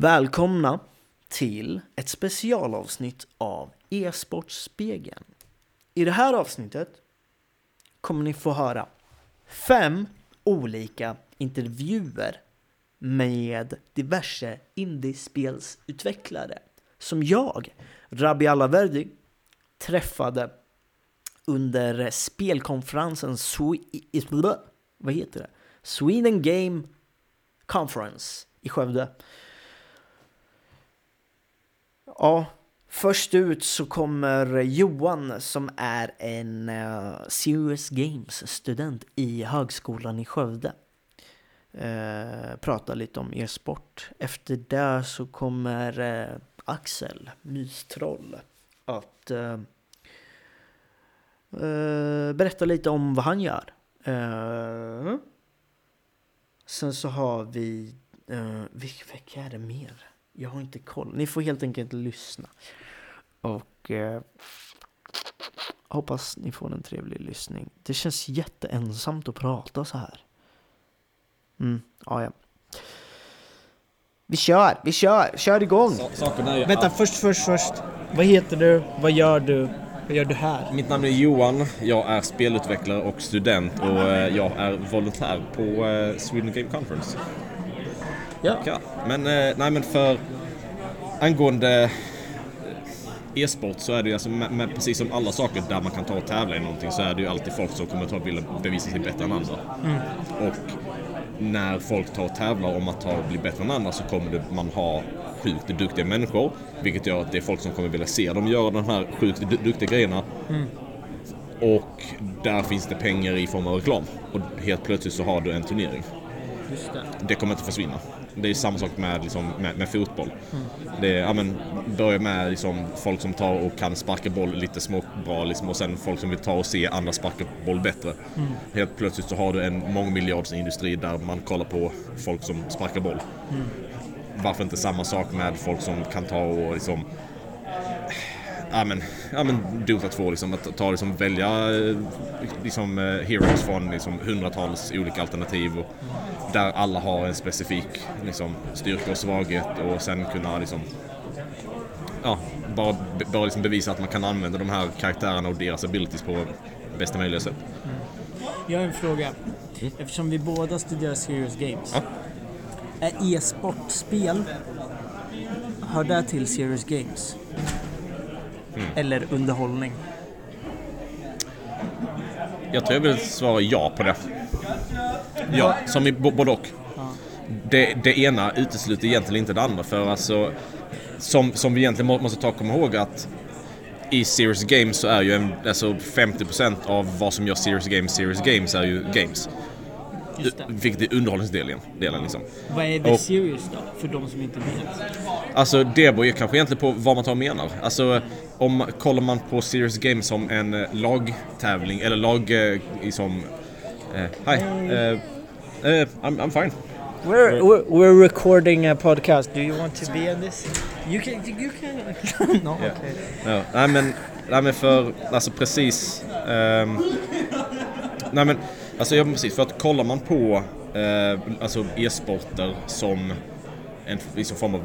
Välkomna till ett specialavsnitt av E-sportspegeln. I det här avsnittet kommer ni få höra fem olika intervjuer med diverse indiespelsutvecklare som jag, Rabi Alaverdi, träffade under spelkonferensen Swe- vad heter det? Sweden Game Conference i Skövde. Ja, först ut så kommer Johan som är en uh, Serious Games-student i Högskolan i Skövde. Eh, uh, prata lite om e-sport. Efter det så kommer uh, Axel, Mystroll, att uh, berätta lite om vad han gör. sen så har vi, uh, vilka är det mer? Jag har inte koll. Ni får helt enkelt lyssna. Och eh, hoppas ni får en trevlig lyssning. Det känns jätteensamt att prata så här. Mm, ja, ja. Vi kör, vi kör, kör igång! Ju Vänta, att först, först, först. Vad heter du? Vad gör du? Vad gör du här? mitt namn är Johan, jag är spelutvecklare och student och eh, jag är volontär på eh, Sweden Game Conference. Ja. Ja, men, eh, nej, men för angående e-sport så är det ju alltså med, med, precis som alla saker där man kan ta och tävla i någonting så är det ju alltid folk som kommer ta vilja bevisa sig bättre än andra. Och när folk tar och tävlar om att ta och bli bättre än andra så kommer det, man ha sjukt duktiga människor. Vilket gör att det är folk som kommer vilja se dem göra de här sjukt du- duktiga grejerna. Och där finns det pengar i form av reklam. Och helt plötsligt så har du en turnering. Just det. Det kommer inte försvinna. Det är samma sak med, liksom, med, med fotboll. Det är, ja, men, börja med liksom, folk som tar och kan sparka boll lite småbra liksom, och sen folk som vill ta och se andra sparka boll bättre. Helt plötsligt så har du en mångmiljardsindustri där man kollar på folk som sparkar boll. Varför inte samma sak med folk som kan ta och liksom Ja men, ja men Dota 2 liksom, att ta liksom välja eh, liksom, eh, heroes från liksom, hundratals olika alternativ och där alla har en specifik liksom, styrka och svaghet och sen kunna liksom ja, bara, bara liksom bevisa att man kan använda de här karaktärerna och deras abilities på bästa möjliga sätt. Jag har en fråga. Eftersom vi båda studerar Serious Games. Ja. Är e-sportspel, hör det till Serious Games? Eller underhållning? Jag tror jag vill svara ja på det. Ja, som i både och. Det, det ena utesluter egentligen inte det andra för alltså som, som vi egentligen må- måste ta och komma ihåg att i Serious Games så är ju en, alltså 50% av vad som gör Serious Games Serious Games är ju games. Det. Vilket är underhållningsdelen. Delen liksom. Vad är The Och- Serious då? För de som inte vet. Alltså det beror ju kanske egentligen på vad man tar och menar. Alltså om kollar man på Serious Games som en eh, lagtävling eller lag i som... Eh, Hi. Eh, I'm, I'm fine. We're, we're, we're recording a podcast. Do you want to be in this? You can... You can... no, Ja. okay. Ja, nej men, nej men för, alltså precis. ehm, nej men, alltså ja, precis. För att kollar man på eh, alltså e-sporter som en liksom form av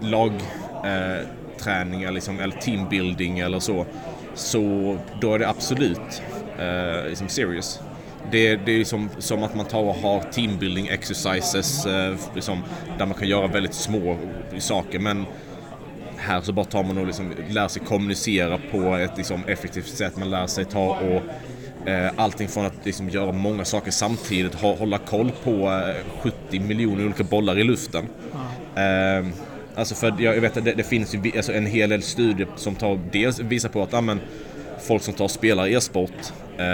lagträning eh, träning eller, liksom, eller teambuilding eller så. Så då är det absolut eh, liksom serious. Det, det är som, som att man tar och har teambuilding exercises eh, liksom, där man kan göra väldigt små saker men här så bara tar man och liksom lär sig kommunicera på ett liksom effektivt sätt. Man lär sig ta och eh, allting från att liksom göra många saker samtidigt, hålla koll på eh, 70 miljoner olika bollar i luften. Eh, alltså för jag vet att det, det finns ju alltså en hel del studier som tar dels visar på att ja, men, folk som tar spelar e-sport eh,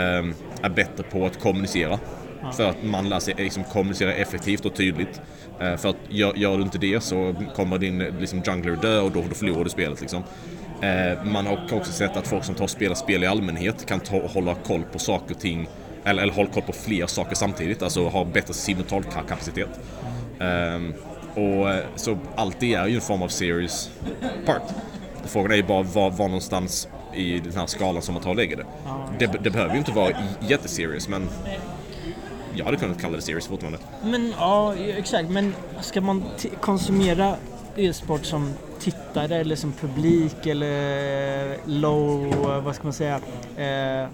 är bättre på att kommunicera. För att man lär sig liksom, kommunicera effektivt och tydligt. Eh, för att gör, gör du inte det så kommer din liksom, jungler dö och då, då förlorar du spelet. Liksom. Eh, man har också sett att folk som tar och spelar spel i allmänhet kan ta hålla koll på saker och ting eller, eller hålla koll på fler saker samtidigt, alltså har bättre simultankapacitet. Ehm, och eh, så allt det är ju en form av serious part. Frågan är ju bara var, var någonstans i den här skalan som man tar och lägger det. Det, det behöver ju inte vara jätteserious men jag hade kunnat kalla det serious fortfarande. Men ja, exakt. Men ska man konsumera e-sport som tittare eller som publik eller low, vad ska man säga, eh, eh,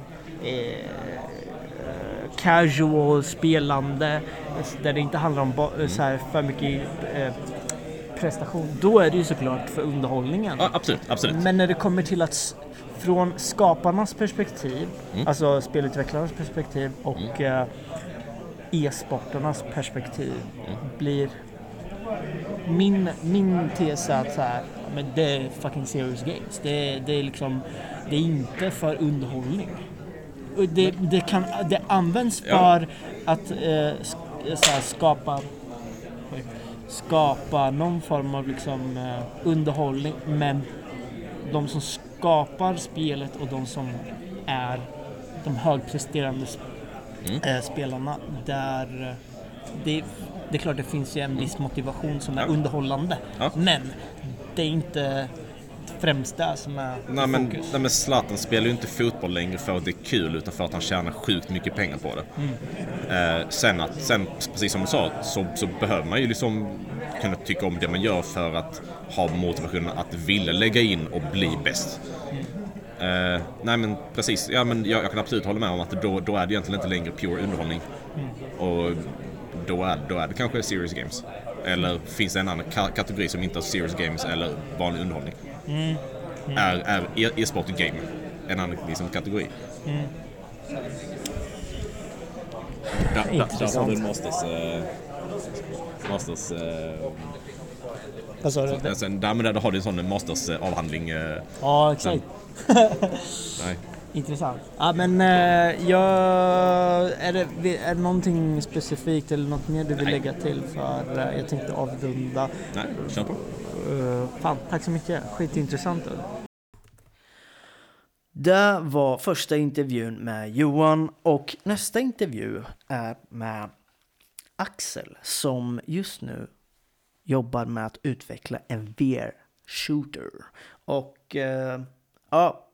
casual spelande där det inte handlar om ba- så här för mycket eh, prestation. Då är det ju såklart för underhållningen. Ja, absolut, absolut. Men när det kommer till att från skaparnas perspektiv, Mm. alltså spelutvecklarnas perspektiv och eh, e-sportarnas perspektiv Mm. blir min, min tes är att så här, men det är fucking serious games. Det, det är liksom, det är inte för underhållning. Det, det, kan, det används Ja. för att eh, sk- så här, skapa skapa någon form av liksom, eh, underhållning men de som skapar spelet och de som är de högpresterande Mm. eh, spelarna där eh, det, det är klart det finns ju en viss motivation som är Ja. underhållande Ja. men det är inte främst det som är Nej men, fokus. nej men Zlatan spelar ju inte fotboll längre för att det är kul utan för att han tjänar sjukt mycket pengar på det. Mm. Eh, sen, att, sen, precis som du sa, så, så behöver man ju liksom kunna tycka om det man gör för att ha motivationen att vilja lägga in och bli bäst. Eh, nej men precis, ja, men jag, jag kan absolut hålla med om att då, då är det egentligen inte längre pure underhållning. Och då är, då är det kanske serious games. Eller finns det en annan ka- kategori som inte har serious games eller vanlig underhållning? Är, är e- e-sport game en annan liksom, kategori? Där, där, där Intressant. har du en masters... Eh, masters... Eh, Vad sa du? Alltså, där, men där har du en sån mastersavhandling. Eh, Ja, exakt. nej. Intressant. Ja, men eh, jag, är, det, är det någonting specifikt eller något mer du vill Nej. lägga till? För eh, jag tänkte avrunda. nej, kör på. Eh, fan, tack så mycket. Skitintressant. Det var första intervjun med Johan och nästa intervju är med Axel som just nu jobbar med att utveckla en VR-shooter. Och eh, ja,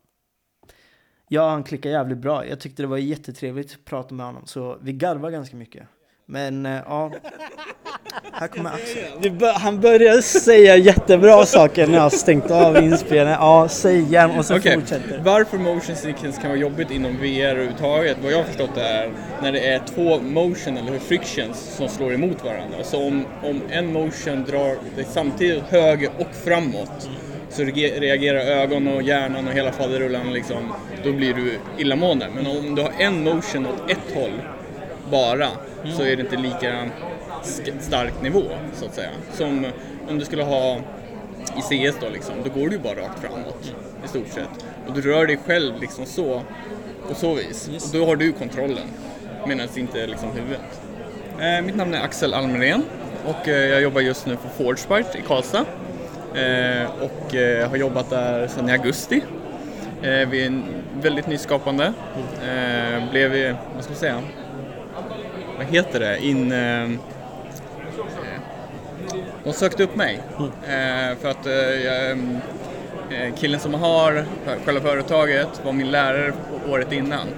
ja, han klickar jävligt bra. Jag tyckte det var jättetrevligt att prata med honom så vi garvar ganska mycket. Men eh, ja, här kommer Axel. han började säga jättebra saker när jag stängt av inspelningen. Ja, säg igen och så Okej, fortsätter. varför motion sickness kan vara jobbigt inom VR överhuvudtaget, vad jag har förstått det är när det är två motion eller frictions som slår emot varandra. Så om, om en motion drar dig samtidigt höger och framåt så reagerar ögon och hjärnan och hela faderullan liksom, då blir du illamående. Men om du har en motion åt ett håll bara så är det inte lika stark nivå så att säga. Som om du skulle ha i CS då liksom, då går du ju bara rakt framåt i stort sett. Och du rör dig själv liksom så, på så vis. Och då har du kontrollen, medan det inte är liksom huvudet. Eh, mitt namn är Axel Almgren och eh, jag jobbar just nu på Forgebyte i Karlstad. Eh, och eh, har jobbat där sedan i augusti. Eh, vi är väldigt nyskapande. Eh, blev, vi- vad ska man säga, vad heter det, in... Eh, de sökte upp mig eh, för att eh, eh, killen som har själva företaget var min lärare året innan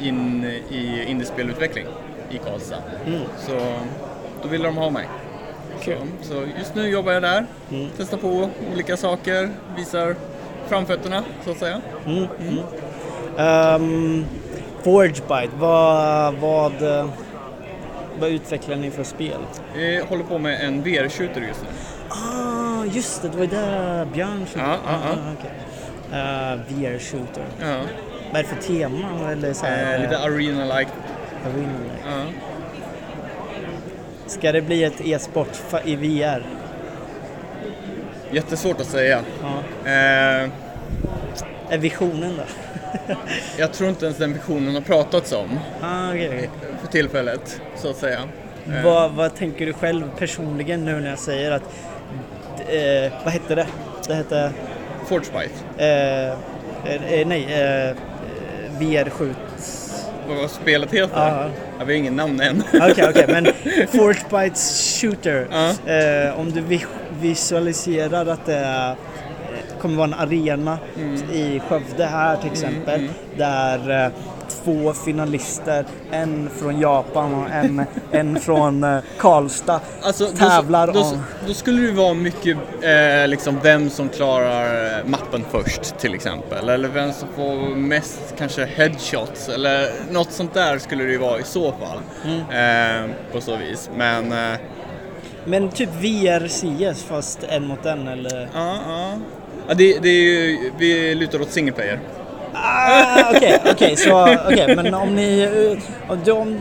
in i indiespelutveckling i Karlstad. Så då ville de ha mig. Så, så just nu jobbar jag där, testar på olika saker, visar framfötterna så att säga. Um, Forgebyte, vad, vad, eh, vad utvecklar ni för spel? Jag håller på med en VR-shooter just nu. Ah, just det, det var där Björn som... Ja, ja, ja. okej. Eh, VR-shooter. Ja. Vad är det för tema? Eller så här, Eh, lite arena-like. arena? Ja. Ska det bli ett e-sport i VR? Jättesvårt att säga. Ja. Eh, Är visionen då? Jag tror inte ens den visionen har pratats om ah, okej. för tillfället, så att säga. Eh, Vad, vad tänker du själv personligen nu när jag säger att... Eh, vad hette det? Det hette... Forgebyte. Eh, eh, nej, eh, VR-skjut... Vad vad spelet heter? Ja. Jag har ingen namn än. Okej, okej, men Forgebytes Shooter. Ja. Eh, om du vi- visualiserar att det är, eh, kommer vara en arena Mm. i Skövde här till exempel. Där eh, två finalister, en från Japan och en, en från eh, Karlstad, Alltså, tävlar då, då, om... då skulle det vara mycket eh, liksom vem som klarar mappen först till exempel. Eller vem som får mest kanske headshots eller något sånt där skulle det ju vara i så fall. Eh, på så vis. Men eh, Men typ VR CS fast en mot en eller? ja, ja. Ja det, det är ju, vi lutar åt single player. Ah, Okej, okej, så okej, men om ni... eh, om Du, om,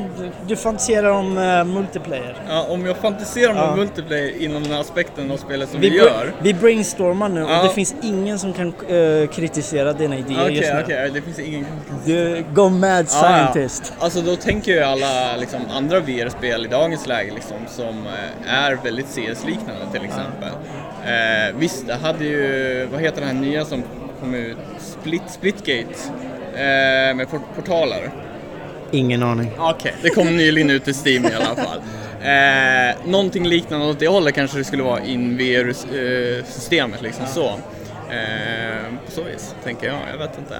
du fantiserar om eh, multiplayer? Ja, om jag fantiserar om Ja. multiplayer inom den här aspekten av spelet som vi, br- gör. vi brainstormar nu Ja. och det finns ingen som kan eh, kritisera dina idéer Okej, just nu. okej, det finns ingen Du, go mad scientist. Ja. Alltså då tänker jag alla liksom, andra VR-spel i dagens läge liksom, som är väldigt CS-liknande till exempel. Eh, visst, det hade ju, vad heter det här nya som kom ut? Split, Splitgate eh, med port- portaler. Ingen aning. Okej, det kom nyligen ut i Steam i alla fall. Eh, någonting liknande åt det hållet kanske det skulle vara in VR-systemet liksom så. Eh, på så vis, tänker jag. Jag vet inte.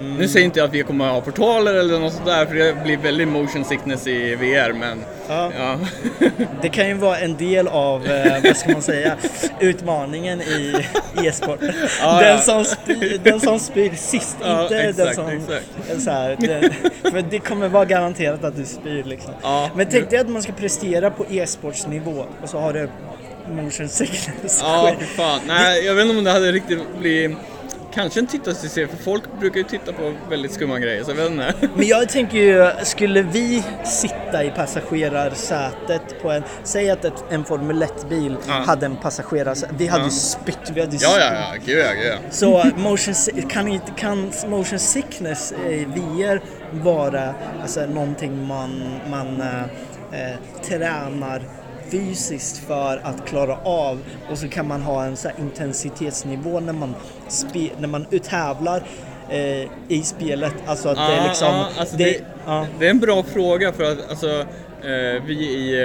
Nu säger inte jag att vi kommer att ha portaler eller något sånt där för det blir väldigt motion sickness i VR men Ja. ja. Det kan ju vara en del av, eh, vad ska man säga, utmaningen i e-sport. Ja, den, ja. som spyr, den som spyr sist, inte den exakt, som... exakt. Så här, den, för det kommer vara garanterat att du spyr liksom. Men tänk dig att man ska prestera på e-sportsnivå och så har du motion sickness. Ja, fy fan. Nej, jag vet inte om det hade riktigt blivit Kanske en tittarsuccé, för folk brukar ju titta på väldigt skumma grejer, så jag vet inte. Men jag tänker ju, skulle vi sitta i passagerarsätet på en, säg att ett, en Formel 1-bil Ja. hade en passagerarsäte, vi hade ju Ja. spytt, vi hade ju Ja, ja, ja, gud ja, gud ja. Så motion, kan, kan motion sickness i VR vara alltså, någonting man, man eh, tränar fysiskt för att klara av och så kan man ha en så här, intensitetsnivå när man, spe, när man tävlar eh, i spelet. Alltså att det är Ja, liksom... ja, alltså det, det- ja. Det är en bra fråga för att alltså, eh, vi i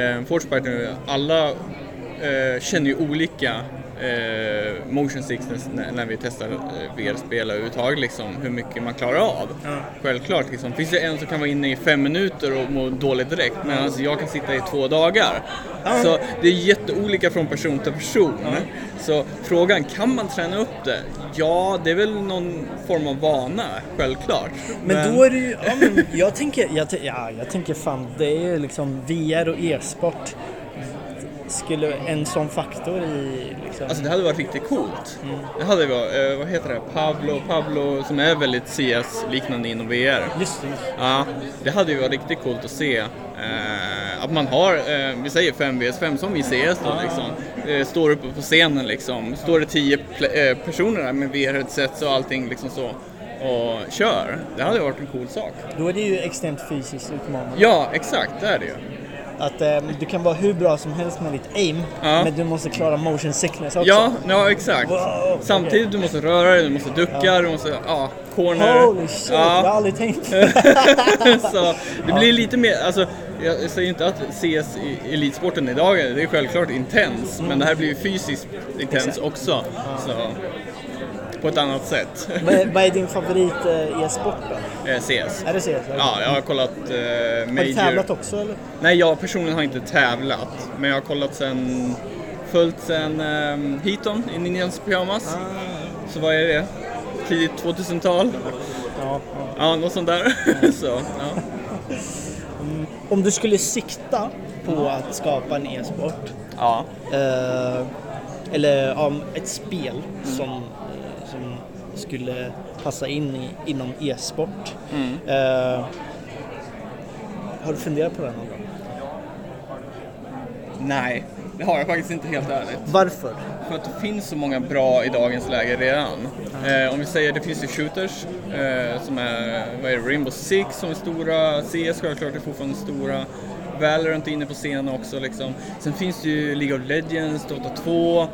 eh, nu, alla eh, känner ju olika eh, motion sickness när, när vi testar eh, VR-spel överhuvudtaget, liksom, hur mycket man klarar av. Självklart, liksom. finns det en som kan vara inne i fem minuter och må dåligt direkt medan jag kan sitta i två dagar. Så det är jätteolika från person till person. Så frågan, kan man träna upp det? Ja, det är väl någon form av vana, självklart. Men då är det ju, ja, men jag tänker, jag, ja, jag tänker fan det är liksom VR och e-sport. Skulle en sån faktor i liksom... Alltså det hade varit riktigt coolt. Det hade varit, eh, vad heter det, Pablo, Pablo som är väldigt CS-liknande inom VR. just det. Ja, det hade ju varit riktigt coolt att se. Eh, att man har, eh, vi säger 5 vs 5 som i CS då liksom. Eh, står uppe på scenen liksom. Står det 10 pl- eh, personer där med VR-headsets och allting liksom så. Och kör. Det hade varit en cool sak. Då är det ju extremt fysiskt utmanande. Ja, exakt, det är det ju. Att eh, du kan vara hur bra som helst med ditt aim, Ja. men du måste klara motion sickness också. Ja, ja exakt. Wow, Samtidigt du måste röra dig, du måste ducka, du måste, ja, corner. Holy shit, jag har Ja. aldrig tänkt så det blir lite mer, alltså jag säger inte att CS i elitsporten idag, är- det är självklart intens, men det här blir ju fysiskt intens Exakt. också. Så, på ett annat sätt. vad, är, vad är din favorit eh, e-sport då? Eh, CS. Är det CS? Ja, jag har kollat eh, Har du Major. tävlat också eller? Nej, jag personligen har inte tävlat, men jag har kollat sen, följt sen um, Heaton i Ninjas Pyjamas. Så vad är det? Tidigt 2000-tal? Ja, ja. Ja, något sånt där. så, ja. Om du skulle sikta på att skapa en e-sport, ja. eh, eller om ett spel som, eh, som skulle passa in i, inom e-sport. Eh, har du funderat på det någon gång? Nej, det har jag faktiskt inte helt ärligt. Varför? För att det finns så många bra i dagens läge redan. Eh, om vi säger det finns ju shooters eh, som är, vad är det, Rainbow Six som är stora, CS självklart är fortfarande stora. Valorant är inne på scenen också liksom. Sen finns det ju League of Legends, Dota 2.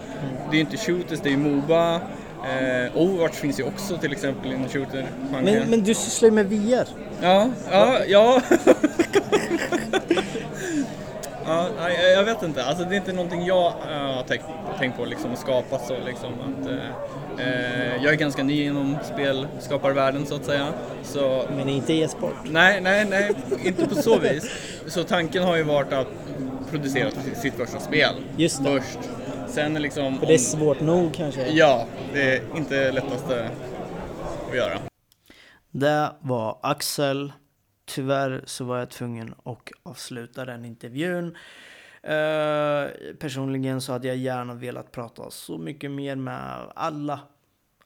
Det är ju inte shooters, det är ju Moba. Eh, Overwatch finns ju också till exempel inom shooter Men, men du sysslar ju med VR. Ja, ja, ja. Ja, nej, jag vet inte. Alltså, det är inte någonting jag eh, har tänkt, tänkt på liksom, att skapa så. Liksom, att, eh, eh, jag är ganska ny inom spelskaparvärlden så att säga. Så, Men inte e-sport. nej, nej, nej, inte på så vis. Så tanken har ju varit att producera sitt första spel Just det. först. Sen liksom... För det är om- svårt nog kanske. Ja, det är inte lättaste att göra. Det var Axel. Tyvärr så var jag tvungen att avsluta den intervjun. Eh, personligen så hade jag gärna velat prata så mycket mer med alla,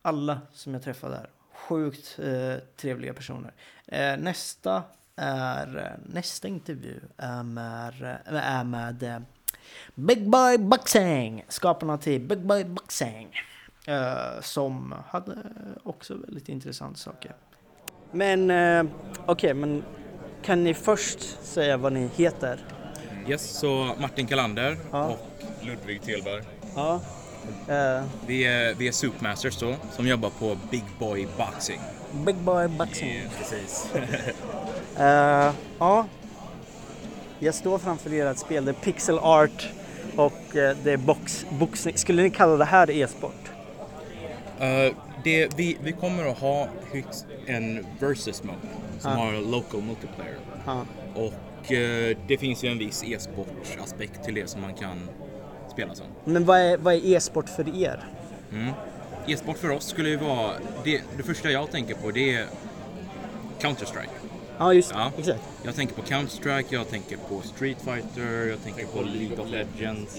alla som jag träffade där. Sjukt eh, trevliga personer. Eh, nästa är, nästa intervju är med, är med Big Boy Boxing, skaparna till Big Boy Boxing. Eh, som hade också väldigt intressanta saker. Men eh, okej, men kan ni först säga vad ni heter? Yes, så Martin Kalander Ja. och Ludvig Telberg. Ja. Eh, Vi är, vi är Soupmasters då, som jobbar på Big Boy Boxing. Big Boy Boxing. Precis. Eh, ja. Jag står framför ert spel, det är pixel art och eh, det är box, boxning. Skulle ni kalla det här e-sport? Eh, det, vi, vi kommer att ha en versus mode som Ja. har local multiplayer. Ja. Och eh, det finns ju en viss e-sportaspekt till det som man kan spela som. Men vad är, vad är e-sport för er? E-sport för oss skulle ju vara, det, det första jag tänker på det är Counter-Strike. Ja, just Ja. exakt. Jag tänker på Counter-Strike, jag tänker på Street Fighter, jag tänker på League of Legends.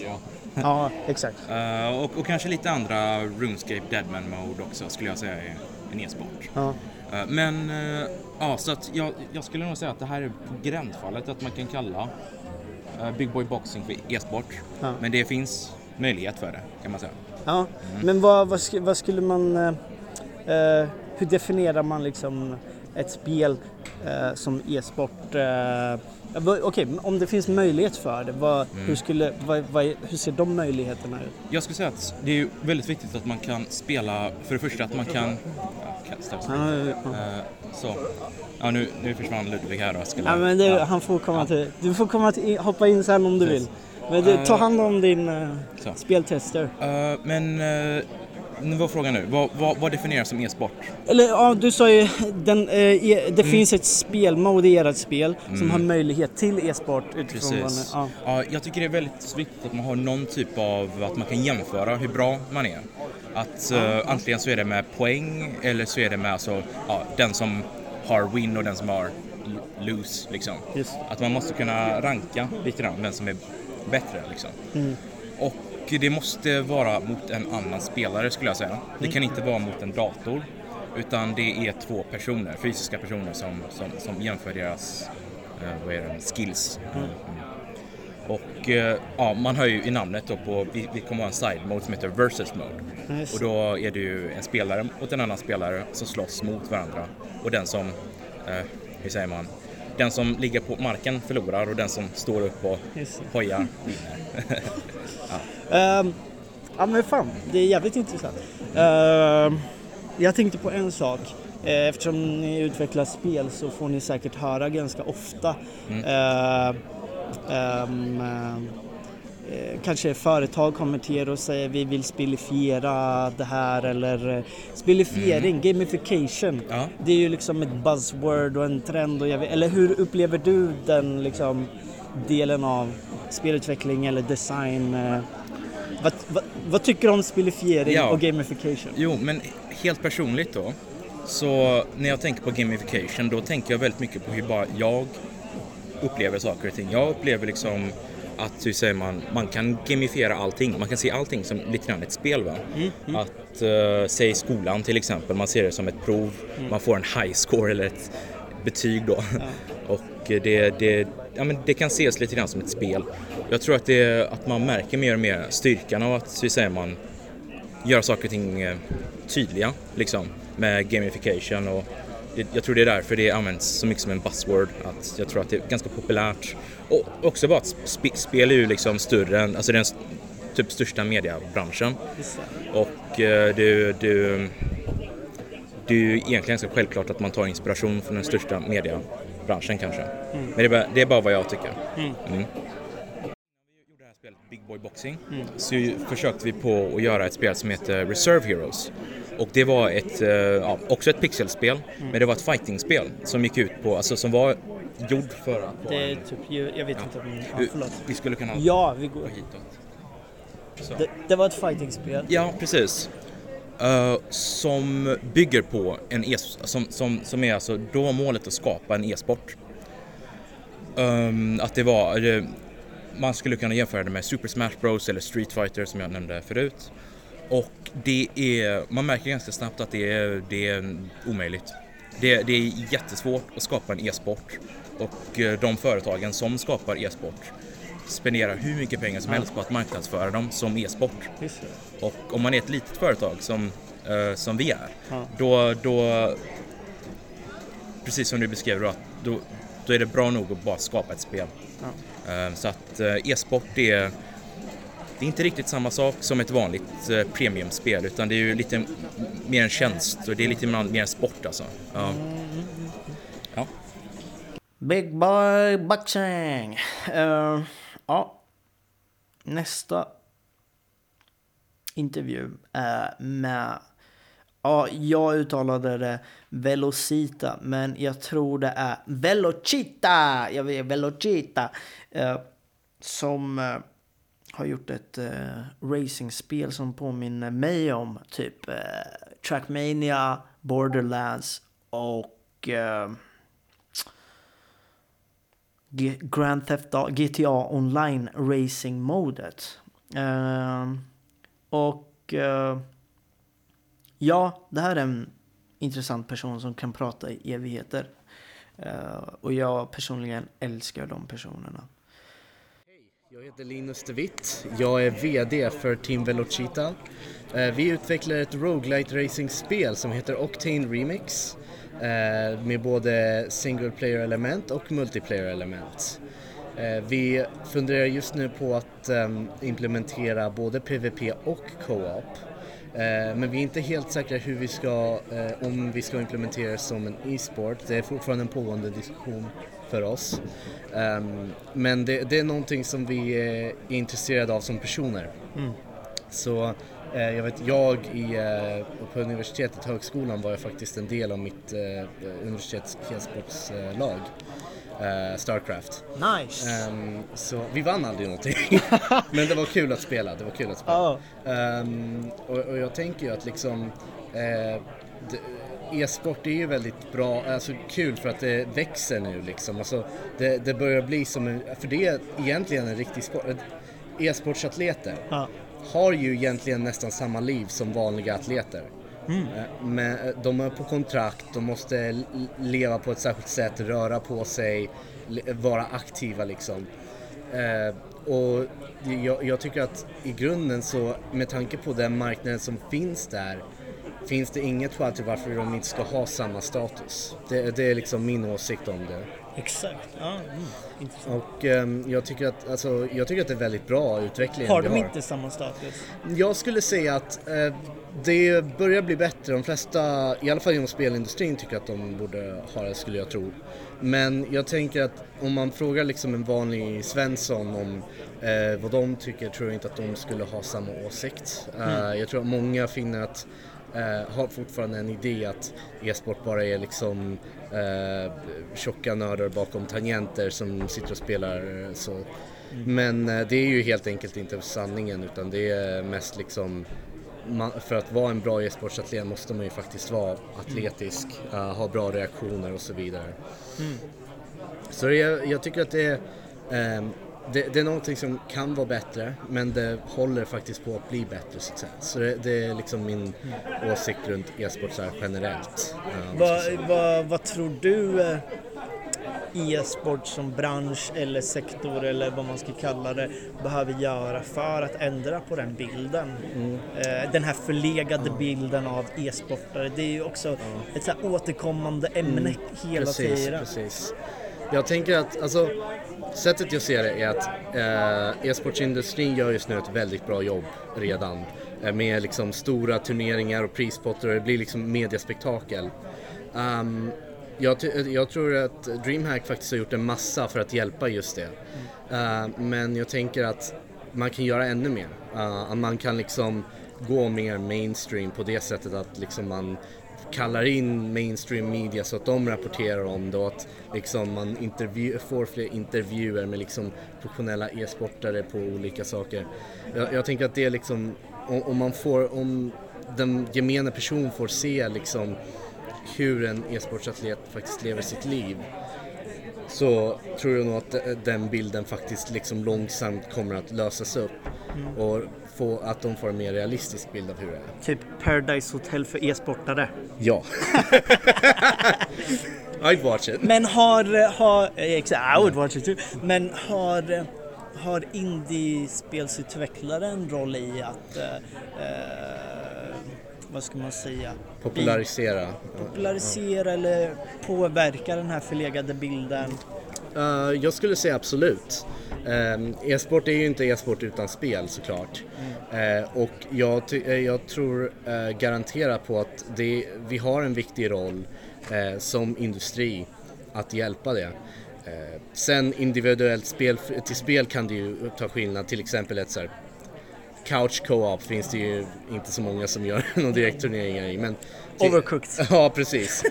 Ja, exakt. Eh, och, och kanske lite andra RuneScape Deadman Mode också skulle jag säga är en e-sport. Ja. Eh, men eh, ja, så att jag, jag skulle nog säga att det här är på gränsfallet att man kan kalla Big Boy Boxing för e-sport. Ja. Men det finns möjlighet för det kan man säga. Ja. Men vad, vad, sk- vad skulle man... hur definierar man liksom ett spel eh, som e-sport? eh, Okej, men om det finns möjlighet för det, vad, hur, skulle, vad, vad, hur ser de möjligheterna ut? Jag skulle säga att det är väldigt viktigt att man kan spela, för det första att man kan... Ja, oss. Ja, ja. Eh, så. Ja, nu, nu försvann Ludvig här och skulle... Ja, men det, ja. han får komma till, du får komma till, hoppa in sen om du vill. Men du, ta Eh, hand om din uh, speltester. Eh, men uh, nu var frågan nu, vad, vad, vad definieras som e-sport? Eller ja, du sa ju, den, eh, e, det finns ett spelmode i ert spel som har möjlighet till e-sport utifrån Precis. ja. Ja, jag tycker det är väldigt viktigt att man har någon typ av, att man kan jämföra hur bra man är. Att eh, antingen så är det med poäng eller så är det med alltså, ja, den som har win och den som har lose liksom. Just. Att man måste kunna ranka lite grann vem som är bättre liksom. Och det måste vara mot en annan spelare skulle jag säga. Det kan inte vara mot en dator. Utan det är två personer, fysiska personer som, som, som jämför deras eh, vad är det, skills. Mm. Och eh, ja, man hör ju i namnet då på, vi, vi kommer ha en side mode som heter versus mode. Just Och då är det ju en spelare mot en annan spelare som slåss mot varandra. Och den som, eh, hur säger man, den som ligger på marken förlorar och den som står upp och hojar vinner. Ehm, ja men fan, det är jävligt intressant. Ehm, jag tänkte på en sak. Eh, Eftersom ni utvecklar spel så får ni säkert höra ganska ofta eh, ehm, eh, kanske företag kommer till er och säger vi vill spelifiera det här eller eh, spelifiering, gamification. Ja. Det är ju liksom ett buzzword och en trend. Och jag vet, eller hur upplever du den liksom, delen av spelutveckling eller design? eh, Vad, vad, vad tycker du om spelifiering Ja. och gamification? Jo, men helt personligt då. Så när jag tänker på gamification då tänker jag väldigt mycket på hur bara jag upplever saker och ting. Jag upplever liksom att, hur säger man, man kan gamifiera allting. Man kan se allting som lite grann ett spel. Va? Att, uh, säg skolan till exempel, man ser det som ett prov. Man får en high score eller ett betyg då. och eh, det, det, ja, men det kan ses lite grann som ett spel. Jag tror att, det, att man märker mer och mer styrkan av att, hur säger man, göra saker och ting eh, tydliga liksom med gamification och jag tror det är därför det används så mycket som en buzzword. Att jag tror att det är ganska populärt. Och också bara att sp spel är ju liksom större än, alltså den typ största mediebranschen. Och eh, det, det, det är ju egentligen ganska självklart att man tar inspiration från den största mediebranschen kanske. Men det är, bara, det är bara vad jag tycker. Mm. Boy Boxing så ju- försökte vi på att göra ett spel som heter Reserve Heroes. Och det var ett, eh, ja, också ett pixelspel, men det var ett fightingspel som gick ut på, alltså som var gjord för att vara Det är typ, jag vet inte om... Ja, vi, förlåt. vi skulle kunna Ja, vi gå går. hitåt. Så. Det, det var ett fightingspel. Ja, precis. Eh, som bygger på en e som, som, som är alltså, då målet att skapa en e-sport. Ehm, att det var, eh, man skulle kunna jämföra det med Super Smash Bros eller Street Fighter som jag nämnde förut. Och det är, man märker ganska snabbt att det är, det är omöjligt. Det, det är jättesvårt att skapa en e-sport och eh, de företagen som skapar e-sport spenderar hur mycket pengar som helst på att marknadsföra dem som e-sport. Och om man är ett litet företag som, eh, som vi är, Ja. då, då, precis som du beskrev då, då, är det bra nog att bara skapa ett spel. Eh, Eh, så att eh, e-sport är, det är inte riktigt samma sak som ett vanligt eh, premiumspel utan det är ju lite mer en tjänst och det är lite mer en sport alltså. Ja. Ja. Big Boy Boxing. Uh, ja. Nästa intervju är med... Ja, jag uttalade det Velocita, men jag tror det är Velocita! Jag vet, Velocita. eh, som eh, har gjort ett eh, racingspel som påminner mig om typ eh, Trackmania, Borderlands och eh, Grand Theft Auto, GTA Online Racing-modet. Eh, och eh, ja, det här är en intressant person som kan prata i evigheter. Uh, och jag personligen älskar de personerna. Jag heter Linus De Witt. Jag är VD för Team Velocita. Eh, vi utvecklar ett roguelite racing-spel som heter Octane Remix eh, med både single player-element och multiplayer-element. Vi funderar just nu på att ehm, implementera både PVP och co-op. Eh, Men vi är inte helt säkra hur vi ska, eh, om vi ska implementera som en e-sport. Det är fortfarande en pågående diskussion för oss. Ehm, men det, det är någonting som vi är intresserade av som personer. Så eh, jag vet, jag i, eh, på universitetet, högskolan, var jag faktiskt en del av mitt eh, universitets e-sportslag, eh, Starcraft. Nice! Ehm, så vi vann aldrig någonting. Men det var kul att spela, det var kul att spela. Ja. Ehm, och, och jag tänker ju att liksom det- E-sport är ju väldigt bra, alltså kul för att det växer nu liksom. Alltså, det, det börjar bli som en, för det är egentligen en riktig sport. E-sportsatleter Ja. har ju egentligen nästan samma liv som vanliga atleter. Eh, Men eh, de är på kontrakt, de måste leva på ett särskilt sätt, röra på sig, vara aktiva liksom. Eh, och jag, jag tycker att i grunden så, med tanke på den marknaden som finns där, finns det inget skäl till varför de inte ska ha samma status. Det, det är liksom min åsikt om det. Exakt. Ja, mm. Intressant. Och ehm, jag, tycker att, alltså, jag tycker att det är väldigt bra utveckling Har de inte samma status? Jag skulle säga att eh, det börjar bli bättre. De flesta, i alla fall inom spelindustrin, tycker att de borde ha det skulle jag tro. Men jag tänker att om man frågar liksom en vanlig Svensson om eh, vad de tycker tror jag inte att de skulle ha samma åsikt. Eh, jag tror att många finner att eh, har fortfarande en idé att e-sport bara är liksom eh, tjocka nördar bakom tangenter som sitter och spelar eh, så. Men eh, det är ju helt enkelt inte sanningen utan det är mest liksom man, för att vara en bra e-sportsatlet måste man ju faktiskt vara atletisk, eh, ha bra reaktioner och så vidare. Så jag, jag tycker att det är, ehm, det, det är någonting som kan vara bättre men det håller faktiskt på att bli bättre så att säga. Så det, det är liksom min åsikt runt e-sport så här generellt. säga. Vad, vad, vad tror du eh, e-sport som bransch eller sektor eller vad man ska kalla det behöver göra för att ändra på den bilden? Eh, Den här förlegade bilden av e-sportare. Det är ju också ett så återkommande ämne hela precis, tiden. Precis. Jag tänker att, alltså, sättet jag ser det är att eh, e-sportsindustrin gör just nu ett väldigt bra jobb redan. Eh, med liksom stora turneringar och prispotter och det blir liksom mediaspektakel. Um, ehm, jag, jag tror att DreamHack faktiskt har gjort en massa för att hjälpa just det. Eh, men jag tänker att man kan göra ännu mer. Uh, man kan liksom gå mer mainstream på det sättet att liksom man kallar in mainstream media så att de rapporterar om det och att liksom man intervju får fler intervjuer med liksom professionella e-sportare på olika saker. Jag, jag tänker att det är liksom, om, om, man får, om den gemene person får se liksom hur en e-sportsatlet faktiskt lever sitt liv så tror jag nog att den bilden faktiskt liksom långsamt kommer att lösas upp mm. och få, att de får en mer realistisk bild av hur det är. Typ Paradise Hotel för e-sportare. Ja. I'd watch it. Men har, har exakt, I would watch it too. Men har, har indiespelsutvecklare en roll i att eh, vad ska man säga? Popularisera. Popularisera ja. eller påverka den här förlegade bilden? Uh, jag skulle säga absolut. Uh, e-sport är ju inte e-sport utan spel såklart. Mm. Uh, och jag, jag tror garanterat på att det, vi har en viktig roll som industri att hjälpa det. sen individuellt spel till spel kan det ju ta skillnad, till exempel ett så här, couch co-op finns det ju inte så många som gör några direktturneringar i. Men Overcooked. Ja, precis.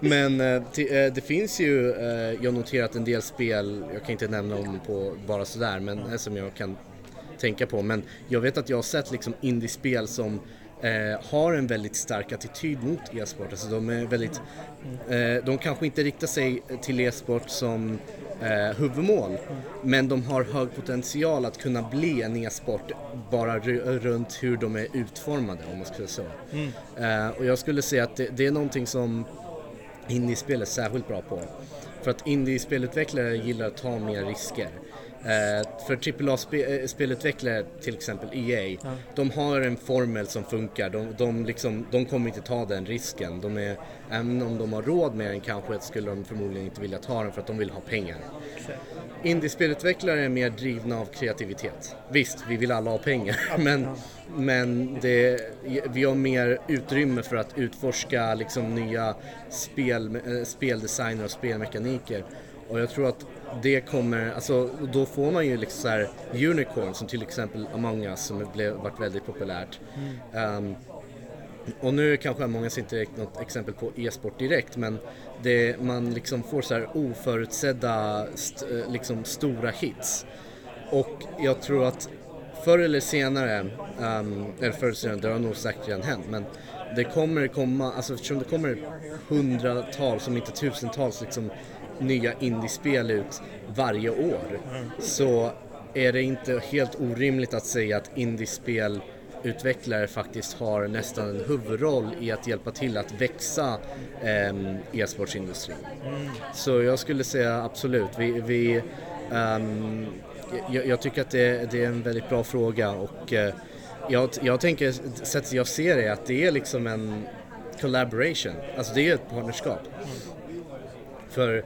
Men eh, eh, det finns ju, eh, jag har noterat en del spel, jag kan inte nämna dem på bara sådär, men som jag kan tänka på. Men jag vet att jag har sett liksom indiespel som eh, har en väldigt stark attityd mot e-sport. Alltså de är väldigt, eh, de kanske inte riktar sig till e-sport som eh, huvudmål. Men de har hög potential att kunna bli en e-sport bara runt hur de är utformade om man skulle säga så. Mm. Eh, och jag skulle säga att det, det är någonting som indiespel är särskilt bra på. För att indiespelutvecklare gillar att ta mer risker. Eh, för AAA-spelutvecklare, eh, till exempel EA, ja. de har en formel som funkar. De, de, liksom, de kommer inte ta den risken. De är, även om de har råd med den kanske skulle de förmodligen inte vilja ta den för att de vill ha pengar. Indie-spelutvecklare är mer drivna av kreativitet. Visst, vi vill alla ha pengar, men, men det, vi har mer utrymme för att utforska liksom nya spel, eh, speldesigner och spelmekaniker. Och jag tror att det kommer, alltså då får man ju liksom så här unicorn som till exempel Among Us som blev, varit väldigt populärt. Mm. Um, och nu kanske Among Us inte är något exempel på e-sport direkt men det, man liksom får så här oförutsedda st, eh, liksom stora hits. Och jag tror att förr eller senare, um, eller förr eller senare, det har nog säkert redan hänt men det kommer komma, alltså eftersom det kommer hundratals, om inte tusentals liksom nya indiespel ut varje år så är det inte helt orimligt att säga att indiespel-utvecklare faktiskt har nästan en huvudroll i att hjälpa till att växa eh, e-sportsindustrin. Så jag skulle säga absolut, vi, vi um, jag, jag, tycker att det, det, är en väldigt bra fråga och uh, jag, jag tänker, sättet jag ser det att det är liksom en collaboration, alltså det är ett partnerskap. För E,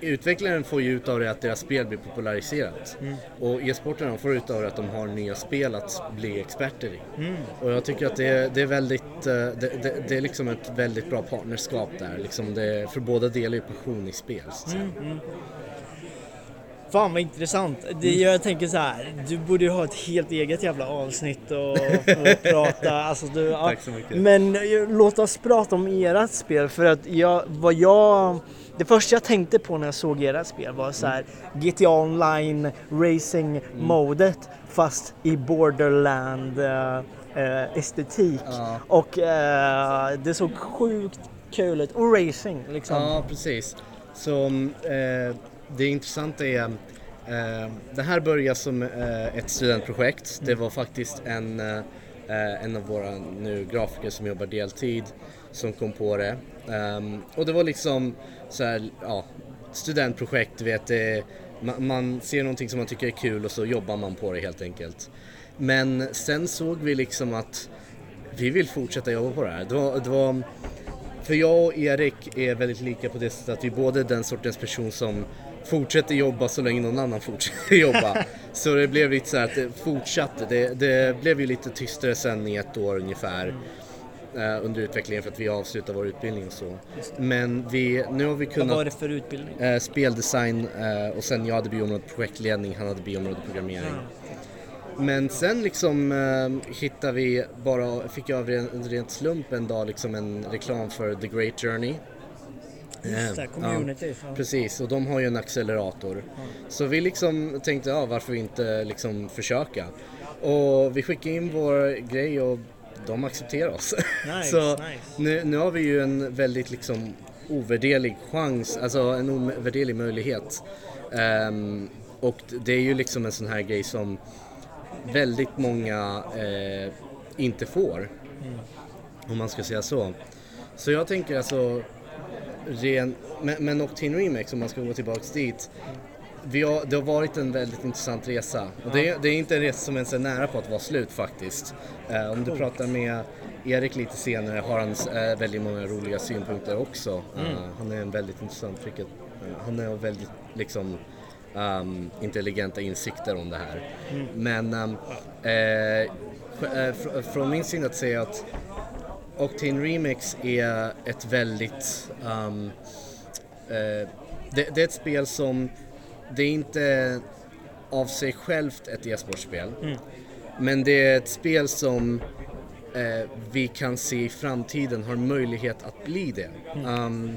utvecklaren får ju ut av det att deras spel blir populariserat. Mm. Och e-sportarna får ut av det att de har nya spel att bli experter i. Mm. Och jag tycker att det är, det är väldigt, eh, det, det, det, är liksom ett väldigt bra partnerskap där. Liksom det, för båda delar ju passion i spel. Mm, mm. Fan vad intressant. Det, mm. jag tänker så här, du borde ju ha ett helt eget jävla avsnitt och, och prata. Alltså du, Tack så mycket. Men låt oss prata om ert spel för att jag, vad jag det första jag tänkte på när jag såg era spel var så här GTA online racing modet fast i borderland uh, estetik ja. och uh, det såg sjukt kul ut och racing liksom. Ja precis. Så det intressanta är det här började som ett studentprojekt. Det var faktiskt en, en av våra nu grafiker som jobbar deltid som kom på det. Um, och det var liksom så här, ja, studentprojekt, du vet. Det, man, man, ser någonting som man tycker är kul och så jobbar man på det helt enkelt. Men sen såg vi liksom att vi vill fortsätta jobba på det här. Det var, det var, för jag och Erik är väldigt lika på det sättet att vi både är den sortens person som fortsätter jobba så länge någon annan fortsätter jobba. så det blev lite så här att det fortsatte. Det, det blev ju lite tystare sen i ett år ungefär. eh, under utvecklingen för att vi avslutar vår utbildning och så. Men vi, nu har vi Vad kunnat var det för utbildning? eh, speldesign eh, och sen jag hade biområdet projektledning, han hade biområdet programmering. Men sen liksom eh, hittade vi bara, fick jag av ren, rent slump en dag liksom en reklam för The Great Journey. Just det, community. Ja, Ja. precis, och de har ju en accelerator. Så vi liksom tänkte, ja varför inte liksom försöka? Och vi skickade in vår grej och de accepterar oss. Nice, Så nice. nu, nu har vi ju en väldigt liksom ovärderlig chans, alltså en ovärderlig möjlighet. Ehm, och det är ju liksom en sån här grej som väldigt många eh, inte får. Om man ska säga så. Så jag tänker alltså ren, men, men Octane Remix om man ska gå tillbaks dit. Vi har, det har varit en väldigt intressant resa och det, är- det är inte en resa som ens är nära på att vara slut faktiskt. Eh, om du pratar med Erik lite senare har han eh, väldigt många roliga synpunkter också. Eh, han är en väldigt intressant, vilket, eh, han har väldigt liksom ehm, intelligenta insikter om det här. Men ehm, eh, eh, fr- från min sida att säga att Octane Remix är ett väldigt... ehm, eh, det, det är ett spel som... Det är inte av sig självt ett e-sportspel. Men det är ett spel som eh, vi kan se i framtiden har möjlighet att bli det. Ehm,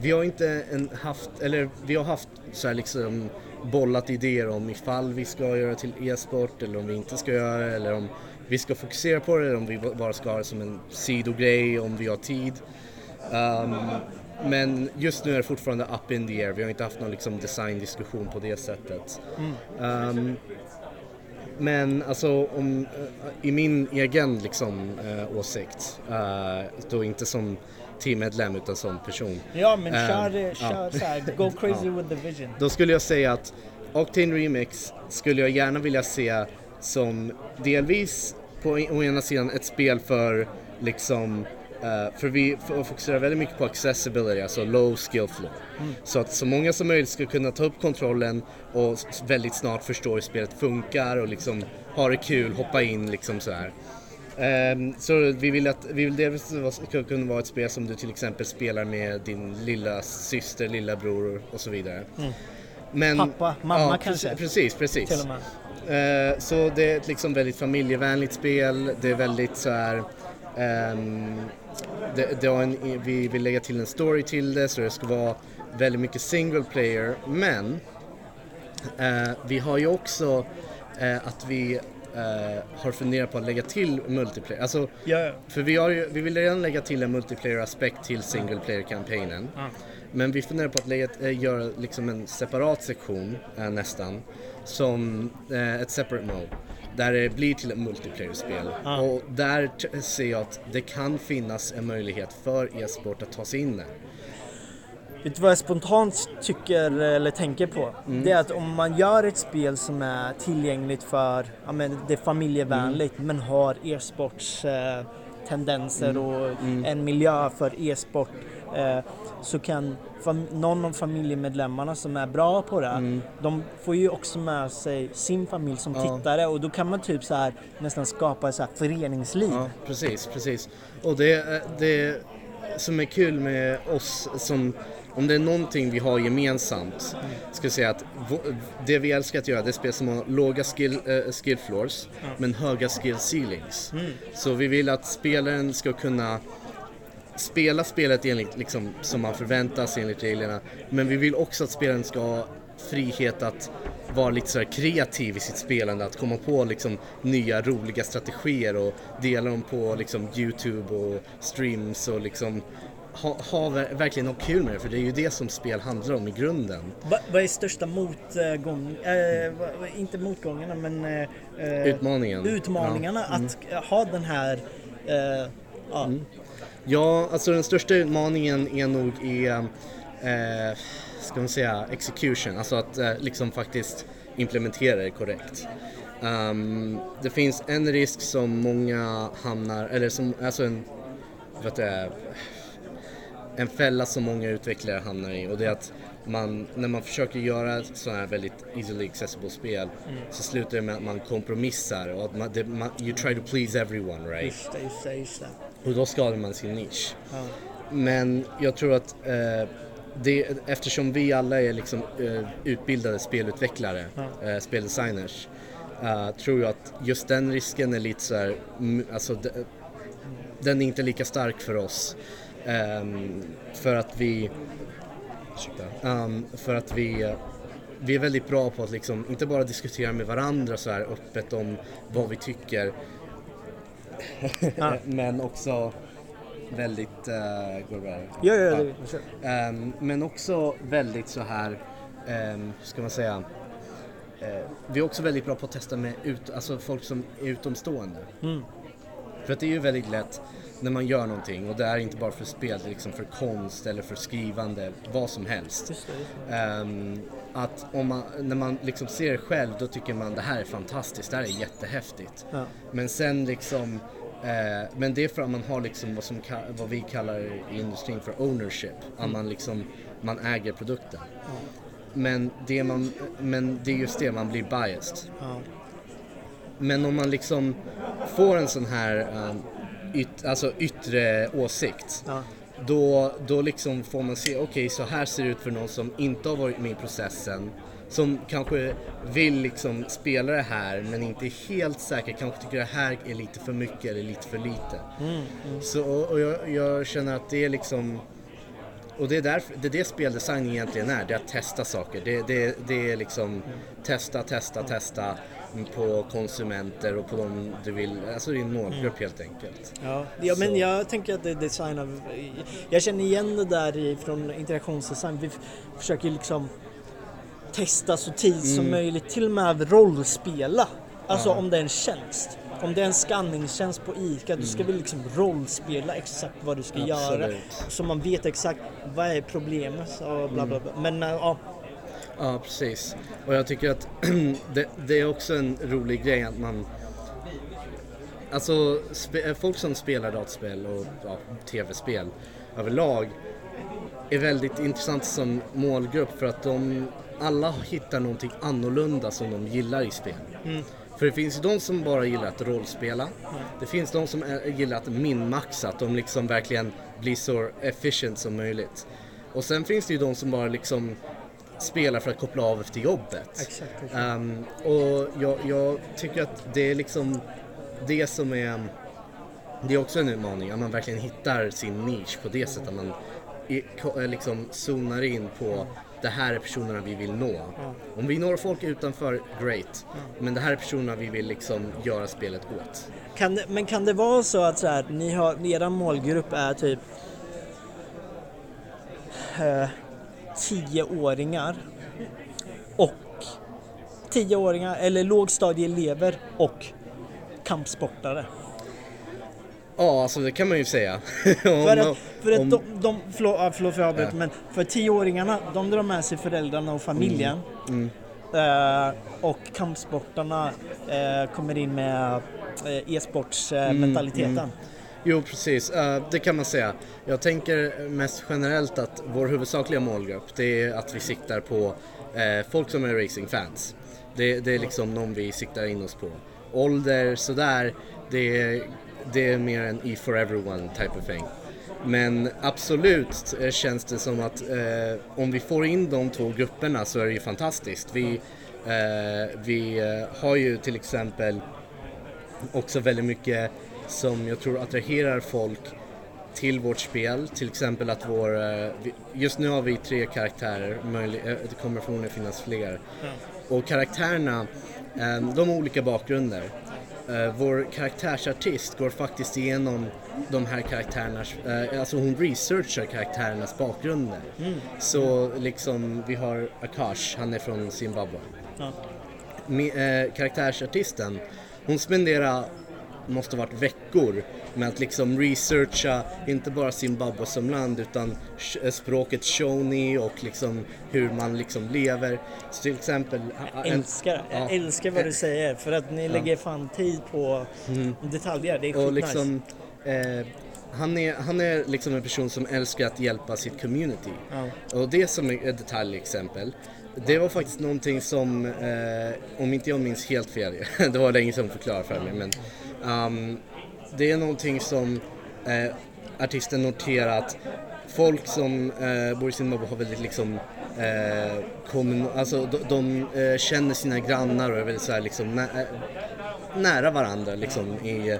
vi har inte en haft, eller vi har haft så här liksom bollat idéer om ifall vi ska göra till e-sport eller om vi inte ska göra det eller om vi ska fokusera på det om vi bara ska ha det som en sidogrej om vi har tid. Ehm, men just nu är det fortfarande up in the air. Vi har inte haft någon liksom designdiskussion på det sättet. Ehm, men alltså om, eh, i min egen liksom, eh, åsikt, uh, då inte som teammedlem utan som person. Ja men kör, ja. kör så här, go crazy with the vision. Då skulle jag säga att Octane Remix skulle jag gärna vilja se som delvis på å ena sidan ett spel för liksom eh, för vi fokuserar väldigt mycket på accessibility, alltså low skill floor. Så att så många som möjligt ska kunna ta upp kontrollen och väldigt snart förstå hur spelet funkar och liksom ha det kul, hoppa in liksom så här. Ehm, så vi vill att, vi vill delvis ska kunna vara ett spel som du till exempel spelar med din lilla syster, lilla bror och så vidare. Men, Pappa, mamma ja, kanske? Precis. precis. Till och med. Eh, så det är ett liksom väldigt familjevänligt spel. Det är väldigt så här. ehm, det, det en, vi vill lägga till en story till det så det ska vara väldigt mycket single player. Men eh, vi har ju också eh, att vi eh, har funderat på att lägga till multiplayer. Alltså, ja. för vi, har ju, vi vill redan lägga till en multiplayer-aspekt till single player-kampanjen. Men vi funderar på att lägga, göra liksom en separat sektion nästan. Som äh, ett separate mode. Där det blir till ett multiplayer-spel. Och där ser jag att det kan finnas en möjlighet för e-sport att ta sig in där. Vet du vad jag spontant tycker eller tänker på? Mm. Det är att om man gör ett spel som är tillgängligt för, ja men det är familjevänligt Mm. men har e-sports eh, tendenser Mm. och en miljö för e-sport eh, så kan någon av familjemedlemmarna som är bra på det, de får ju också med sig sin familj som Mm. Ja. tittare och då kan man typ så här nästan skapa så här föreningsliv. Ja, precis, precis. Och det, det som är kul med oss som om det är någonting vi har gemensamt ska jag säga att det vi älskar att göra det är spel som har låga skill, eh, skill floors men höga skill ceilings. Så vi vill att spelaren ska kunna spela spelet enligt, liksom, som man förväntar sig enligt reglerna men vi vill också att spelaren ska ha frihet att vara lite så kreativ i sitt spelande, att komma på liksom nya roliga strategier och dela dem på liksom Youtube och streams och liksom ha, ha ver- verkligen ha kul med det för det är ju det som spel handlar om i grunden. Va, vad är största motgång, eh, va- va- inte motgångarna men eh, eh, Utmaningen. utmaningarna att ha den här eh, ja, Ja, alltså den största utmaningen är nog i, eh, ska man säga, execution, alltså att eh, liksom faktiskt implementera det korrekt. Ehm, det finns en risk som många hamnar, eller som, alltså en, vad det är, en fälla som många utvecklare hamnar i och det är att man, när man försöker göra sådana här väldigt easily accessible spel så slutar det med att man kompromissar och att man, det, man, you try to please everyone right? just det, just det, just Och då skadar man sin nisch. Men jag tror att eh, det, eftersom vi alla är liksom eh, utbildade spelutvecklare, eh, speldesigners, eh, tror jag att just den risken är lite så här, alltså de, den är inte lika stark för oss. Ehm, för att vi, Ehm, för att vi vi är väldigt bra på att liksom, inte bara diskutera med varandra så här öppet om vad vi tycker. men också väldigt, uh, går det bra? Ja, ja, det, kör. Ehm, men också väldigt så här, um, ska man säga, Eh, vi är också väldigt bra på att testa med ut, alltså folk som är utomstående. Mm. För att det är ju väldigt lätt när man gör någonting och det är inte bara för spel, det är liksom för konst eller för skrivande, vad som helst. Ehm, att om man, när man liksom ser det själv då tycker man det här är fantastiskt, det här är jättehäftigt. Ja. Men sen liksom, eh, men det är för att man har liksom vad, som, vad vi kallar i industrin för ownership, att man liksom, man äger produkten. Men det, man, men det är just det, man blir biased. Ja. Men om man liksom får en sån här um, yt, alltså yttre åsikt Ja. då, då liksom får man se, okej så här ser det ut för någon som inte har varit med i processen som kanske vill liksom spela det här men inte är helt säker, kanske tycker det här är lite för mycket eller lite för lite. Så, och, och jag, jag känner att det är liksom och det är, därför, det är det speldesign egentligen är, det är att testa saker. Det, det, det är liksom testa, testa, testa på konsumenter och på de du vill, alltså din målgrupp helt enkelt. Ja, ja men Så. jag tänker att det är design av... Jag känner igen det där från interaktionsdesign. Vi försöker liksom testa så tidigt som Mm. möjligt, till och med rollspela. Alltså om det är en tjänst. Om det är en skanningstjänst på ICA, då ska vi liksom rollspela exakt vad du ska göra. Mm. Absolut. Så man vet exakt vad är problemet och bla bla bla. Men äh, ja, Ja, precis. Och jag tycker att det, det är också en rolig grej att man... Alltså, spe, folk som spelar dataspel och ja, tv-spel överlag är väldigt intressant som målgrupp för att de alla hittar någonting annorlunda som de gillar i spel. För det finns de som bara gillar att rollspela. Det finns de som är- gillar att minmaxa, att de liksom verkligen blir så efficient som möjligt. Och sen finns det ju de som bara liksom spelar för att koppla av efter jobbet. exakt. exakt. Ehm, och jag, jag tycker att det är liksom det som är det är också en utmaning, att man verkligen hittar sin nisch på det sättet. Att man ko- eh, liksom zonar in på det här är personerna vi vill nå. Om vi når folk utanför, great. Men det här är personerna vi vill liksom göra spelet åt. Kan det, men kan det vara så att så här, ni har, er målgrupp är typ eh, tioåringar och tioåringar eller lågstadieelever och kampsportare? Ja, alltså det kan man ju säga. För att, för att om- de, de förlåt, ja, förlåt för att jag avbryter, Ja. men för tioåringarna, de drar med sig föräldrarna och familjen. Mm. Eh, och kampsportarna eh, kommer in med eh, e-sportsmentaliteten. mm. Jo, precis. Eh, det kan man säga. Jag tänker mest generellt att vår huvudsakliga målgrupp det är att vi siktar på eh, folk som är racingfans. Det, det är liksom någon vi siktar in oss på. Ålder, sådär, det är, det är mer en E for everyone type of thing. Men absolut eh, känns det som att eh, om vi får in de två grupperna så är det ju fantastiskt. Vi, eh, vi har ju till exempel också väldigt mycket som jag tror attraherar folk till vårt spel. Till exempel att vår, eh, just nu har vi tre karaktärer, eh, det kommer förmodligen finnas fler. Och karaktärerna, eh, de har olika bakgrunder. Vår karaktärsartist går faktiskt igenom de här karaktärernas, alltså hon researchar karaktärernas bakgrunder. Så liksom, vi har Akash, han är från Zimbabwe. Ja. Med, eh, karaktärsartisten, hon spenderar, måste ha varit veckor med att liksom researcha, inte bara Zimbabwe som land utan eh, språket shoni och liksom hur man liksom lever. Så till exempel... Jag älskar, jag ja. älskar vad du säger för att ni lägger fan tid på detaljer. Det är Och skitnice. liksom, eh, han, är, han är liksom en person som älskar att hjälpa sitt community. Ja. Och det som är ett detaljexempel, det var faktiskt någonting som, eh, om inte jag minns helt fel, det var länge hon förklarade för mig, men Um, det är någonting som eh, artisten noterar att folk som eh, bor i Zimbabwe har väldigt liksom eh, kommun, alltså de, de eh, känner sina grannar och är väldigt så här, liksom nä, eh, nära varandra liksom i,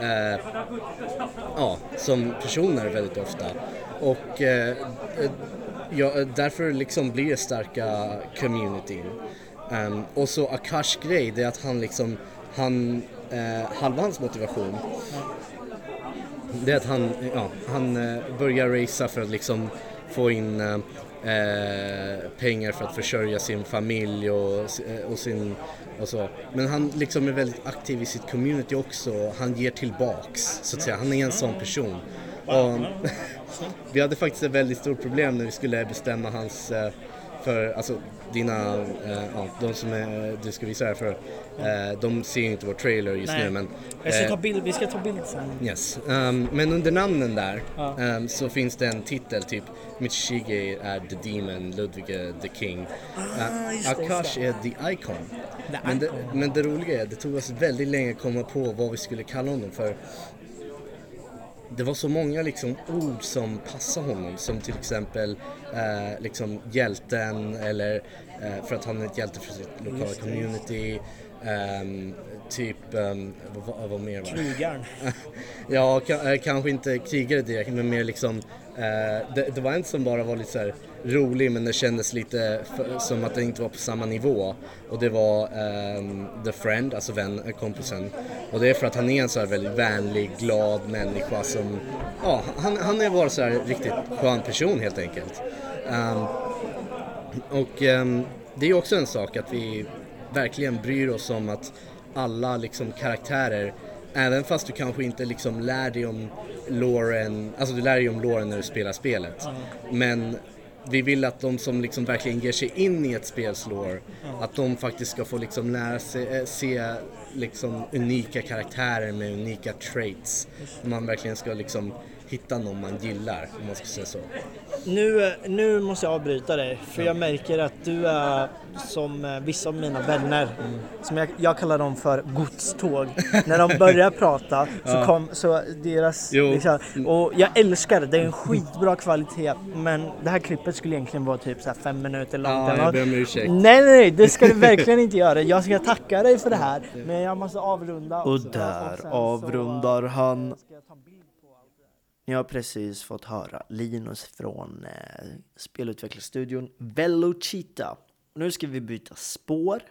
eh, ja, som personer väldigt ofta. Och eh, eh ja, därför liksom blir det starka communityn. Um, och så Akash grej, det är att han liksom, han, eh, halva hans motivation det är att han, ja, han eh, börjar racea för att liksom få in eh, eh pengar för att försörja sin familj och, eh, och sin och så. Men han liksom är väldigt aktiv i sitt community också. Han ger tillbaks så att säga. Han är en sån person. Och, vi hade faktiskt ett väldigt stort problem när vi skulle bestämma hans eh, för alltså dina, eh, ja, de som är, du ska visa det här för, eh, de ser ju inte vår trailer just Nej. nu men Jag ska eh, ta bild, vi ska ta bild sen. Yes, um, men under namnen där Ja. um, så finns det en titel typ Michige är The Demon, Ludvig är The King. Uh, det, just Akash är The Icon. The men, det, men det roliga är, det tog oss väldigt länge att komma på vad vi skulle kalla honom för. Det var så många liksom ord som passade honom som till exempel eh, liksom hjälten eller eh, för att han är ett hjälte för sitt lokala community. ehm, typ, um, vad, vad, mer var? Krigaren. Ja, eh, kanske inte krigare direkt men mer liksom eh, det, det var en som bara var lite så här rolig men det kändes lite som att den inte var på samma nivå och det var ehm, The Friend, alltså vän, eh, kompisen och det är för att han är en så här väldigt vänlig, glad människa som, ja, han, han är bara så här riktigt skön person helt enkelt. Ehm, och ehm, det är också en sak att vi verkligen bryr oss om att alla liksom karaktärer, även fast du kanske inte liksom lär dig om loren, alltså du lär dig om loren när du spelar spelet. Men vi vill att de som liksom verkligen ger sig in i ett spels lore, att de faktiskt ska få liksom lära sig, eh, se liksom unika karaktärer med unika traits. Man verkligen ska liksom hitta någon man gillar, om man ska säga så. Nu, nu måste jag avbryta dig för jag märker att du är som eh, vissa av mina vänner, som jag, jag kallar dem för godståg. När de börjar prata så Ja. kom så deras, liksom, och jag älskar det, det är en skitbra kvalitet men det här klippet skulle egentligen vara typ så här fem minuter långt. Ja, jag ber om ursäkt. Nej, nej, nej, det ska du verkligen inte göra. Jag ska tacka dig för det här, men jag måste avrunda. Och så- där så, avrundar eh, han. Ni har precis fått höra Linus från eh, spelutvecklarstudion Velocita. Nu ska vi byta spår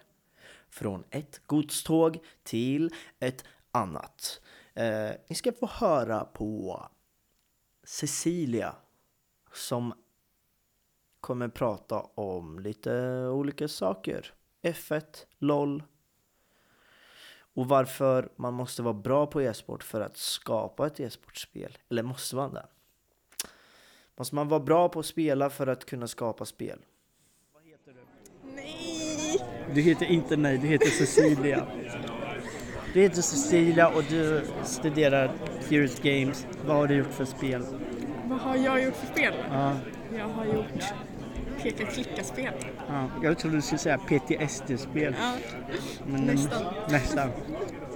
från ett godståg till ett annat. Eh, ni ska få höra på Cecilia som kommer prata om lite olika saker. F1, LOL och varför man måste vara bra på e-sport för att skapa ett e-sportspel. Eller måste man det? Måste man vara bra på att spela för att kunna skapa spel? Du heter inte nej, du heter Cecilia. Du heter Cecilia och du studerar Curious Games. Vad har du gjort för spel? Vad har jag gjort för spel? Ja, Jag har gjort peka-klicka-spel. ja. Jag trodde du skulle säga PTSD-spel. Ja, men- nästan. Nästan.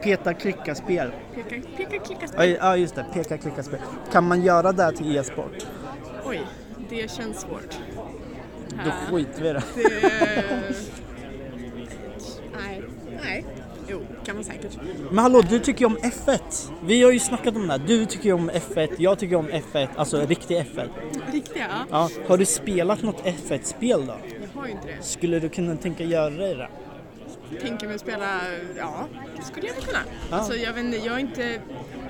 Peta klicka spel. Peka- Peka-klicka-spel. Oj, Ja just det, peka klicka spel. Kan man göra det till e-sport? Oj, det känns svårt. Då skiter vi i det. det... Nej, nej. Jo, kan man säkert. Men hallå, du tycker ju om F1. Vi har ju snackat om det här. Du tycker ju om F1, jag tycker om F1, alltså riktig F1. Riktiga? Ja. Har du spelat något F1-spel då? Jag har ju inte det. Skulle du kunna tänka göra det? Tänker mig spela, ja, det skulle jag väl kunna. Ja. Alltså jag vet inte, jag är inte,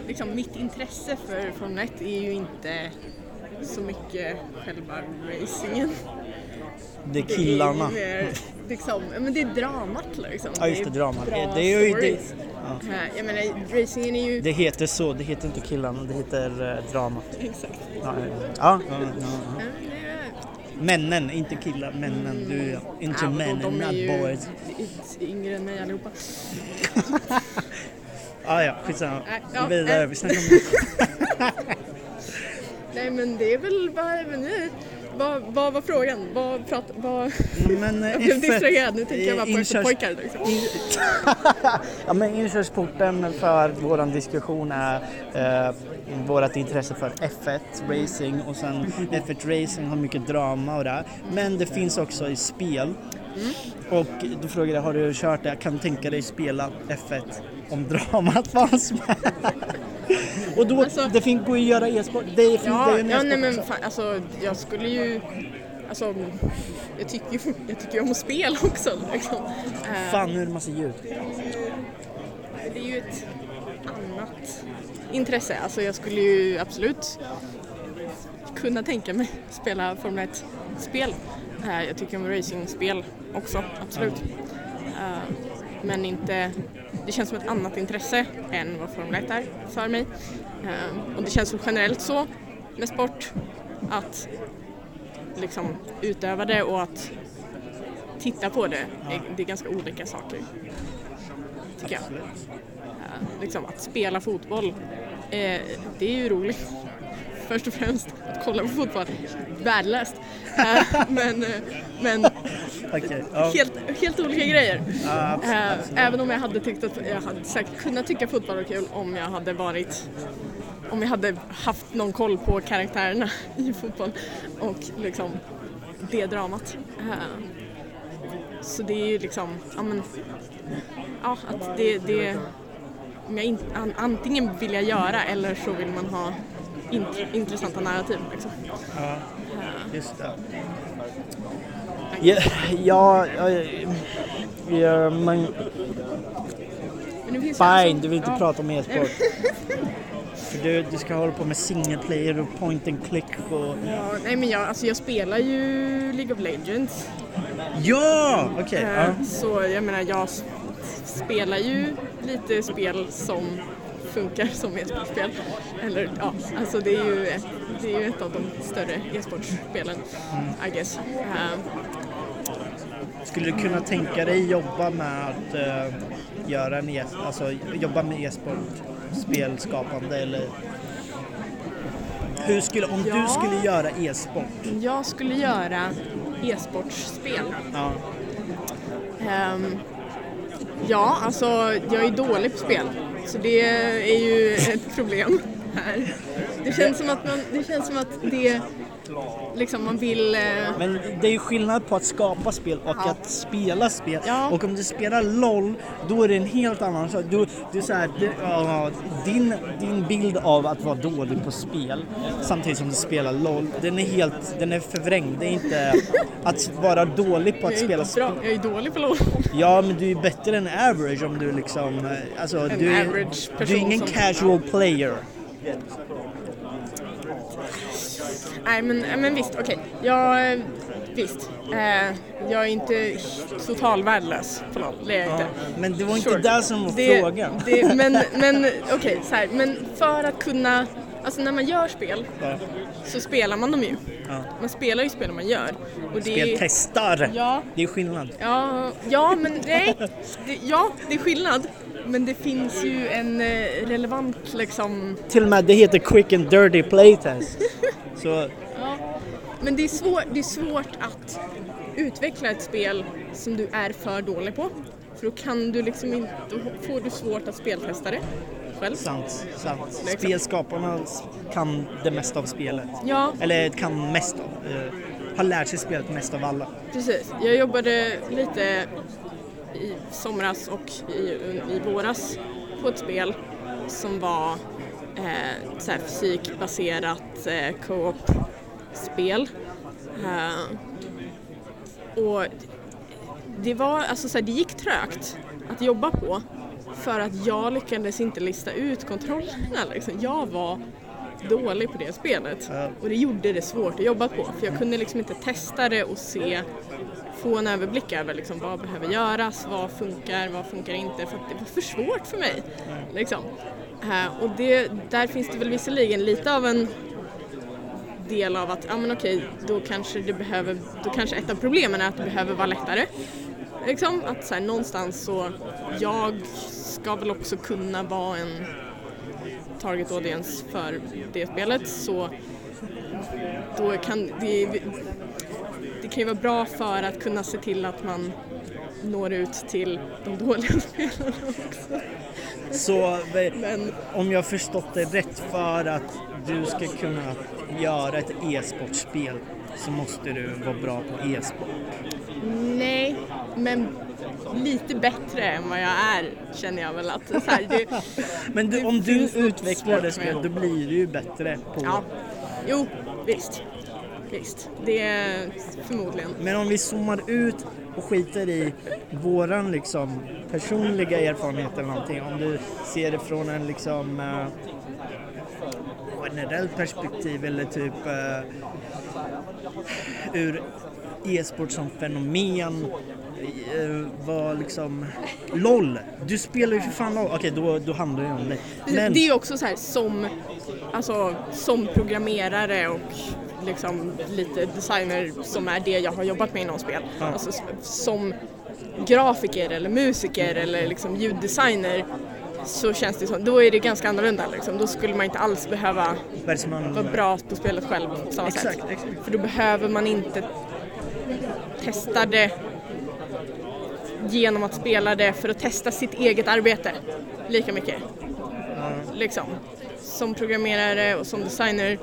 liksom mitt intresse för Formel 1 är ju inte så mycket själva racingen. Det är killarna. Det är mer, liksom, ja, men det är dramat liksom. Ja just det, dramat. bra Det, är ju, det, Eh, Jag menar, racingen är ju... det heter så, det heter inte killarna, det heter eh, dramat. Exakt. Ja, ja, ja. ja, ja. Ja, det är- Männen, inte killar, männen. Du är inte Ja, männen, de är ju boys. yngre än mig allihopa. Ah, ja, skitsamma. Gå ja, vidare, nej. vi snackar om Nej men det är väl bara, men nu, vad, vad var frågan? Vad prat, vad... Men, eh, Jag blev F1 distraherad, nu tänker jag bara på inkörs- pojkar. Liksom. Ja, men inkörsporten för vår diskussion är eh, vårt intresse för F1 racing och sen F1 racing har mycket drama och det. Men det finns också i spel. Och du frågade, har du kört det? Kan du tänka dig spela F1 om dramat fanns med? och då, Alltså- det finns går ju att göra e-sport. Det finns det är Ja, en ja nej men fan, alltså jag skulle ju... Alltså, jag tycker ju jag tycker om att spela också. Liksom. Eh, Fan, nu är det massa ljud. Det är ju ett annat intresse. Alltså jag skulle ju absolut kunna tänka mig spela Formel 1-spel. Eh, Jag tycker om racingspel också, absolut. Eh, men inte... Det känns som ett annat intresse än vad Formel 1 är för mig. Eh, och det känns som generellt så med sport att liksom utöva det och att titta på det, det är ganska olika saker. Tycker jag. Eh, liksom att spela fotboll, det är ju roligt. Först och främst att kolla på fotboll, värdelöst. Men men Okej, ja. helt, helt olika grejer. Ja, absolut, Eh, absolut. även om jag hade tyckt att jag hade säkert kunnat tycka fotboll var kul om jag hade varit om jag hade haft någon koll på karaktärerna i fotboll och liksom det dramat. Eh, Så det är ju liksom, ja men, ja att det, det om jag in, an, antingen vill jag göra eller så vill man ha int, intressanta narrativ liksom. Ja, just det. Ja, ja, ja, ja ju fine, du vill inte ja. prata om e-sport. För du, du ska hålla på med single player och point and click och... Ja, nej men jag, alltså jag spelar ju League of Legends. Ja! Okej, Eh, ja. Så jag menar jag spelar ju lite spel som funkar som e-sportspel. Eller ja, alltså det är ju det är ju ett av de större e-sportspelen, I guess. Eh, Skulle du kunna tänka dig jobba med att eh, göra en e alltså jobba med e-sport, spelskapande eller? Hur skulle, om Ja. du skulle göra e-sport? jag skulle göra e-sportspel. Ja. Ehm, ja, alltså jag är dålig på spel. Så det är ju ett problem här. Det känns som att, man, det, känns som att det liksom man vill... eh, Men det är ju skillnad på att skapa spel och Ja. att spela spel. Ja. Och om du spelar LOL, då är det en helt annan sak. Du, du så här, du, ja, din, din bild av att vara dålig på spel samtidigt som du spelar LOL, den är helt, den är förvrängd. Det är inte att vara dålig på att spela spel. jag är dålig på LOL. Ja, men du är bättre än average om du liksom, eh, alltså En du är, du är ingen som- casual player. Nej men, men visst, okej. Jag, eh, visst. Eh, jag är inte total värdelös på LOL, det är jag inte. Men det var inte Sure. det som var Det- frågan. Det, men men okej, så här, men för att kunna, alltså när man gör spel Ja. så spelar man dem ju. Ja. Man spelar ju spel man gör. Och det är- Speltestar, Ja, det är skillnad. ja, ja men nej. Det, ja, det är skillnad. Men det finns ju en eh, relevant liksom Till och med det heter quick and dirty playtest. Så Ja, men det är, svår, det är svårt att utveckla ett spel som du är för dålig på. För då kan du liksom inte, då får du svårt att speltesta det själv. sant, sant. Liksom. Spelskaparna kan det mesta av spelet. Ja, Eller kan mest av, eh, har lärt sig spelet mest av alla. precis. Jag jobbade lite i somras och i, i våras på ett spel som var eh, så fysikbaserat eh, co-op-spel. Eh, och det var, alltså så här, det gick trögt att jobba på för att jag lyckades inte lista ut kontrollerna. Liksom. Jag var dålig på det spelet Ja. och det gjorde det svårt att jobba på för jag kunde liksom inte testa det och se, få en överblick över liksom, vad behöver göras, vad funkar, vad funkar inte för att det var för svårt för mig. Liksom. Eh, och det, där finns det väl visserligen lite av en del av att, ja men okej, då kanske det behöver, då kanske ett av problemen är att det behöver vara lättare. Liksom, att så här, någonstans så, jag ska väl också kunna vara en target audience för det spelet så då kan det, det kan ju vara bra för att kunna se till att man når ut till de dåliga spelarna också. Så Men om jag förstått det rätt, för att du ska kunna göra ett e-sportspel så måste du vara bra på e-sport. nej, men lite bättre än vad jag är känner jag väl att så här, det, Men du, Det om du med- spelet, då blir du ju bättre på... ja, jo, visst. Visst, det är förmodligen. Men om vi zoomar ut och skiter i våran liksom personliga erfarenhet eller någonting. Om du ser det från en liksom eh, generell perspektiv eller typ eh, ur e-sport som fenomen. Eh, vad liksom... LOL! Du spelar ju för fan LOL. Okej, då, då handlar det om dig. Men Det är ju också så här som, alltså, som programmerare och liksom lite designer som är det jag har jobbat med inom spel. Alltså, s- som grafiker eller musiker eller liksom ljuddesigner så känns det som, då är det ganska annorlunda liksom. Då skulle man inte alls behöva man... vara bra på spelet själv på samma Exakt, sätt. exakt. För då behöver man inte testa det genom att spela det för att testa sitt eget arbete lika mycket. Liksom. Som programmerare och som designer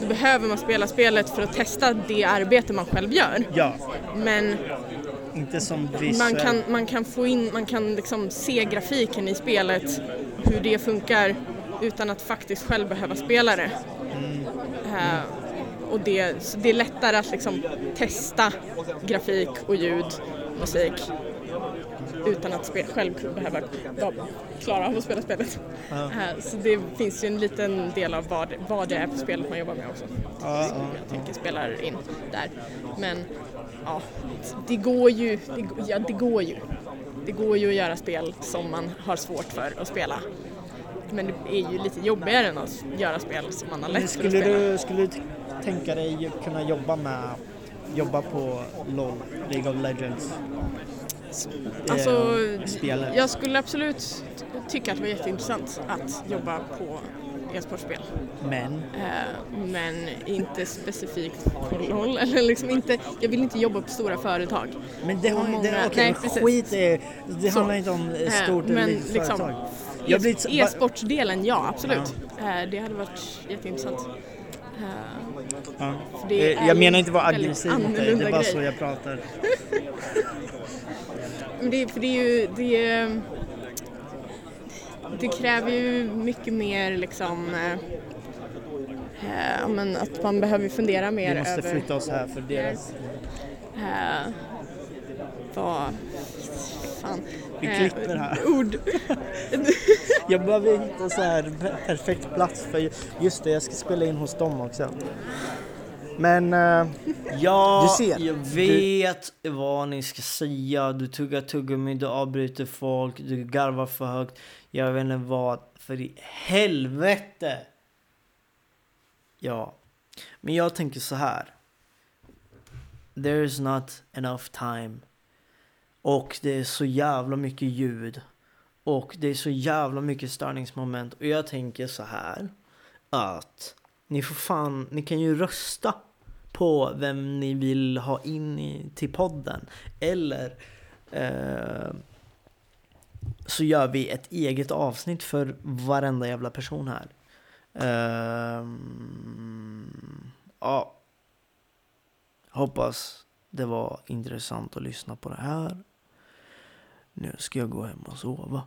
då behöver man spela spelet för att testa det arbete man själv gör. Ja, Men inte som man visuell. kan, man kan få in, man kan liksom se grafiken i spelet, hur det funkar utan att faktiskt själv behöva spela det. Eh, och det, det är lättare att liksom testa grafik och ljud, musik utan att spe, själv behöva klara av att spela spelet. Eh, så det finns ju en liten del av vad, vad det är på spelet man jobbar med också. Ja, som ja, jag tänker spelar in där. Men ja, det går ju, det, går- ja, det går ju. Det går ju att göra spel som man har svårt för att spela. Men det är ju lite jobbigare än att göra spel som man har lätt för att skulle spela. du, skulle du tänka dig kunna jobba med jobba på LOL, League of Legends? Eh, Alltså, spelet. jag skulle absolut tycka att det var jätteintressant att jobba på e-sportspel. Men Eh, men inte specifikt på LOL. Eller liksom inte, jag vill inte jobba på stora företag. Men det, har, Många- det, okej, nej, skit är, det Så. handlar inte om eh, stort eller litet liksom, företag. E- E-sportsdelen, ja absolut. Eh, det hade varit jätteintressant. Ja. Jag menar inte vara väldigt aggressiv mot dig, det är bara grej. så jag pratar. Men det, för det är ju, det, det kräver ju mycket mer liksom eh, eh, men att man behöver fundera mer Vi måste över flytta oss här för deras... eh, vad fan. Vi eh, klipper här. Ord. Jag behöver hitta så här per- perfekt plats för just det, jag ska spela in hos dem också. Men eh, Ja, Du ser. jag vet vad ni ska säga. Du tuggar tuggummi, du avbryter folk, du garvar för högt. Jag vet inte vad. För i helvete! Ja. Men jag tänker så här. There is not enough time. Och det är så jävla mycket ljud. Och det är så jävla mycket störningsmoment. Och jag tänker så här. Att ni får fan, ni kan ju rösta på vem ni vill ha in i, till podden. Eller eh, så gör vi ett eget avsnitt för varenda jävla person här. Eh, ja. Hoppas det var intressant att lyssna på det här. Nu ska jag gå hem och sova.